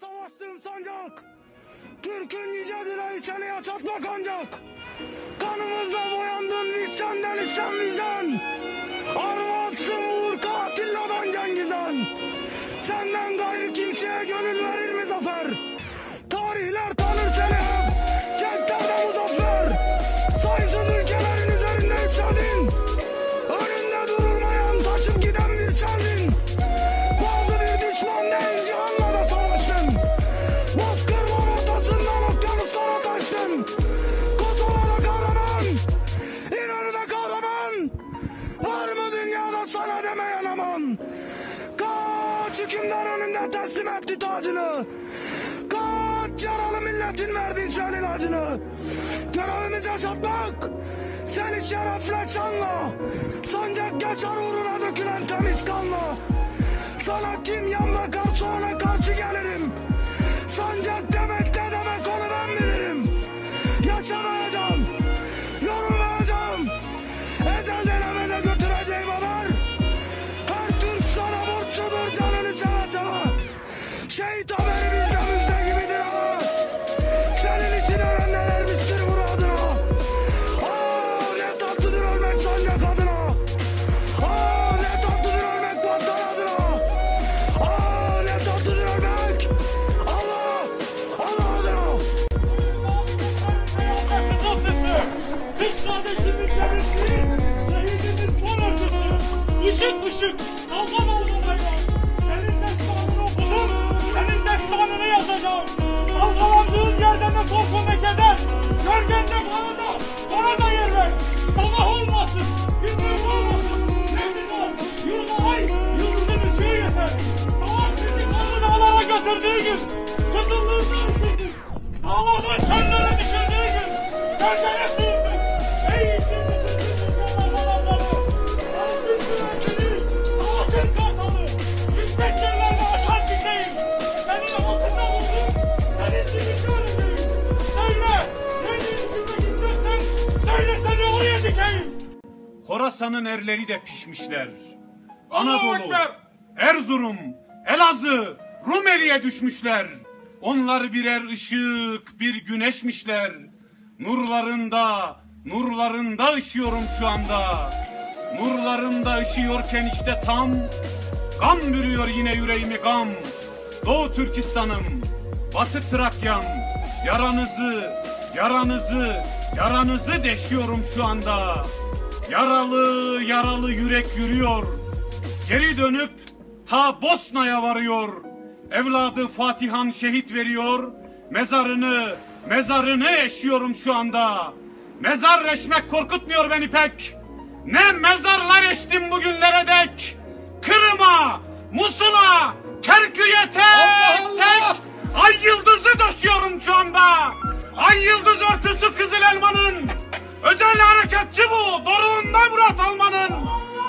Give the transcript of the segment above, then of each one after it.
savaştığım sancak. Türk'ün yüce direği seni yaşatmak ancak. Kanımızla boyandın biz senden isyan bizden. Arvatsın vur katilledan Cengiz'den. Senden gayrı aman? Kaç hükümdar önünde teslim etti tacını. Kaç yaralı milletin verdi senin acını. Görevimiz yaşatmak. Seni şerefle şanla. Sancak geçer uğruna dökülen temiz kanla. Sana kim yan bakarsa ona karşı gelirim. Sancak demek ne demek onu ben bilirim. Yaşamayacağım, yorulmayacağım. Gölgende bana da, bana da yer ver. Sabah olmasın, gündüz olmasın. Nevrin ol, yurda ay, yurdun ışığı yeter. Savaş bizi kanını alana götürdüğü gün, kızıllığını ısırdık. Ağlamak kendine düşürdüğü gün, gölgene Horasan'ın erleri de pişmişler. Anadolu! Erzurum, Elazığ, Rumeli'ye düşmüşler. Onlar birer ışık, bir güneşmişler. Nurlarında, nurlarında ışıyorum şu anda. Nurlarında ışıyorken işte tam, gam bürüyor yine yüreğimi gam. Doğu Türkistan'ım, Batı Trakya'm, yaranızı, yaranızı, yaranızı deşiyorum şu anda. Yaralı yaralı yürek yürüyor. Geri dönüp ta Bosna'ya varıyor. Evladı Fatihan şehit veriyor. Mezarını, mezarını eşiyorum şu anda. Mezar eşmek korkutmuyor beni pek. Ne mezarlar eştim bugünlere dek. Kırım'a, Musul'a, Kerkük'e tek tek ay yıldızı taşıyorum şu anda. Ay yıldız örtüsü Kızıl Elma'nın. Özel harekatçı bu. Doruğunda Murat Alman'ın.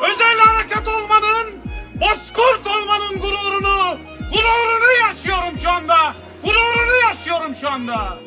Özel harekat olmanın, bozkurt olmanın gururunu, gururunu yaşıyorum şu anda. Gururunu yaşıyorum şu anda.